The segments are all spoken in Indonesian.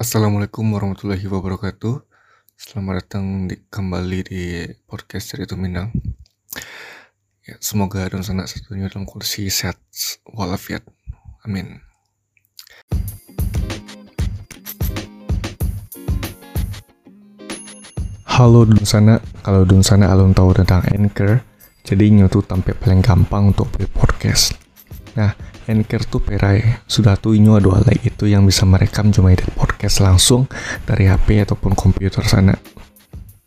Assalamualaikum warahmatullahi wabarakatuh. Selamat datang di, kembali di podcast Cerita Minang. Ya, semoga dan sanak satunya dalam kondisi sehat walafiat. Amin. Halo Dun Sana, kalau Dun Sana alun tahu tentang Anchor, jadi tuh tampil paling gampang untuk buat podcast. Nah, Anchor tuh perai, sudah tuh inyo dua lagi itu yang bisa merekam cuma dari podcast langsung dari HP ataupun komputer sana.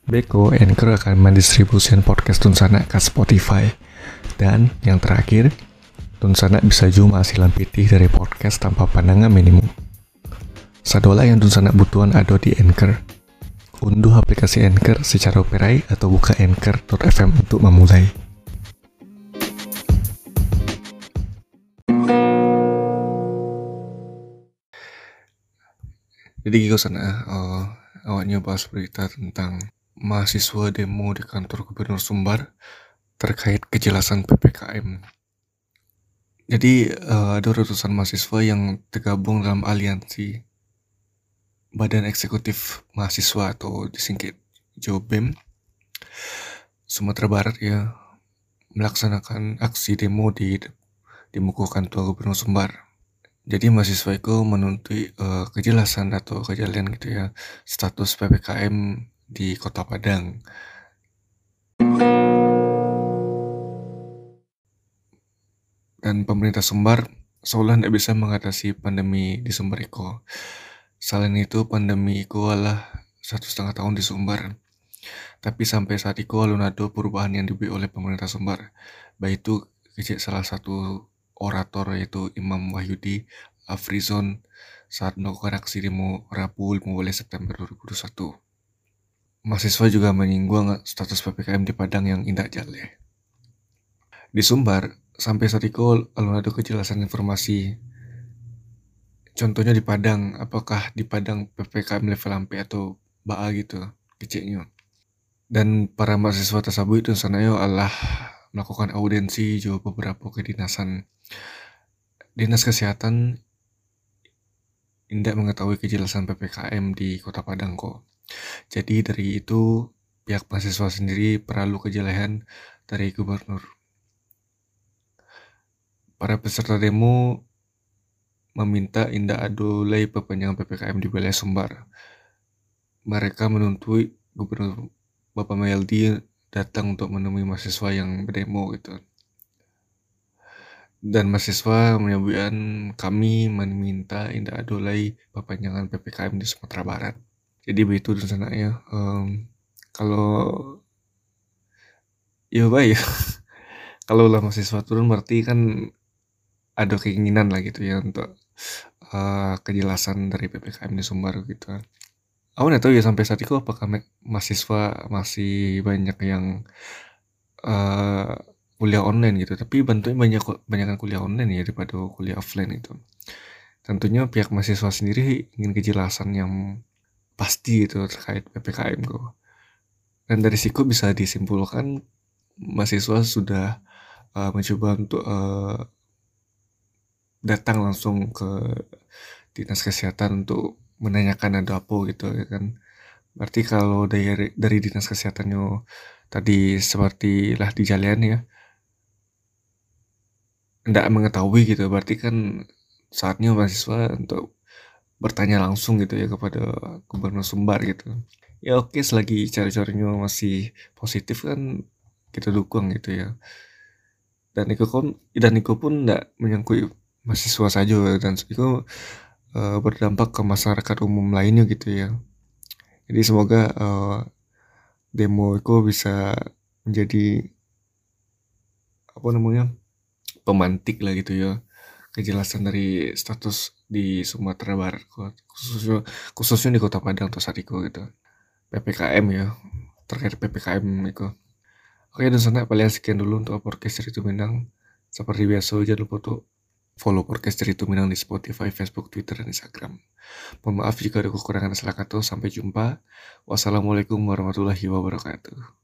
Beko, Anchor akan mendistribusikan podcast Dun Sana ke Spotify. Dan yang terakhir, Dun Sana bisa cuma hasilan pitih dari podcast tanpa pandangan minimum. Sadola yang Dun Sana butuhan ada di Anchor unduh aplikasi Anchor secara operai atau buka anchor.fm untuk memulai. Jadi gitu sana, uh, awalnya bahas berita tentang mahasiswa demo di kantor gubernur Sumbar terkait kejelasan PPKM. Jadi uh, ada ratusan mahasiswa yang tergabung dalam aliansi Badan Eksekutif Mahasiswa atau disingkat JOBEM Sumatera Barat ya melaksanakan aksi demo di di muka kantor Gubernur Sumbar. Jadi mahasiswa itu menuntut uh, kejelasan atau kejadian gitu ya status PPKM di Kota Padang. Dan pemerintah Sumbar seolah tidak bisa mengatasi pandemi di Sumbar itu. Selain itu, pandemi itu adalah satu setengah tahun di Sumbar. Tapi sampai saat itu belum ada perubahan yang dibuat oleh pemerintah Sumbar. Baik itu salah satu orator yaitu Imam Wahyudi Afrizon saat melakukan aksi demo Rabu 15 September 2021. Mahasiswa juga menyinggung status PPKM di Padang yang indah jale. Di Sumbar, sampai saat itu belum ada kejelasan informasi contohnya di Padang, apakah di Padang PPKM level sampai atau BA gitu kecilnya. Dan para mahasiswa tersebut itu yo Allah melakukan audensi juga beberapa kedinasan. Dinas Kesehatan tidak mengetahui kejelasan PPKM di Kota Padang kok. Jadi dari itu pihak mahasiswa sendiri perlu kejelasan dari gubernur. Para peserta demo meminta Indah Adolai perpanjangan PPKM di wilayah Sumbar. Mereka menuntut Gubernur Bapak Meldi datang untuk menemui mahasiswa yang berdemo gitu. Dan mahasiswa menyebutkan kami meminta Indah Adolai perpanjangan PPKM di Sumatera Barat. Jadi begitu di sana ya. Um, kalau ya baik kalau lah mahasiswa turun berarti kan ada keinginan lah gitu ya untuk uh, kejelasan dari PPKM di Sumbar gitu kan. Aku nggak tahu ya sampai saat itu apakah mahasiswa masih banyak yang uh, kuliah online gitu. Tapi bantuin banyak banyak kuliah online ya daripada kuliah offline itu. Tentunya pihak mahasiswa sendiri ingin kejelasan yang pasti itu terkait PPKM kok. Dan dari siku bisa disimpulkan mahasiswa sudah uh, mencoba untuk uh, datang langsung ke dinas kesehatan untuk menanyakan ada apa gitu ya kan. Berarti kalau dari dari dinas kesehatannya tadi seperti lah di jalan ya. Tidak mengetahui gitu berarti kan saatnya mahasiswa untuk bertanya langsung gitu ya kepada gubernur Sumbar gitu. Ya oke selagi cari-carinya masih positif kan kita dukung gitu ya. Dan Niko dan Niko pun tidak menyangkut mahasiswa saja dan itu uh, berdampak ke masyarakat umum lainnya gitu ya. Jadi semoga uh, demo itu bisa menjadi apa namanya pemantik lah gitu ya. Kejelasan dari status di Sumatera Barat khususnya khususnya di Kota Padang atau Sariko gitu. Ppkm ya terkait ppkm itu. Oke dan sana paling sekian dulu untuk podcast itu Minang seperti biasa jangan lupa tuh Follow podcast Cerita Minang di Spotify, Facebook, Twitter, dan Instagram. Mohon maaf jika ada kekurangan salah kata. Sampai jumpa. Wassalamualaikum warahmatullahi wabarakatuh.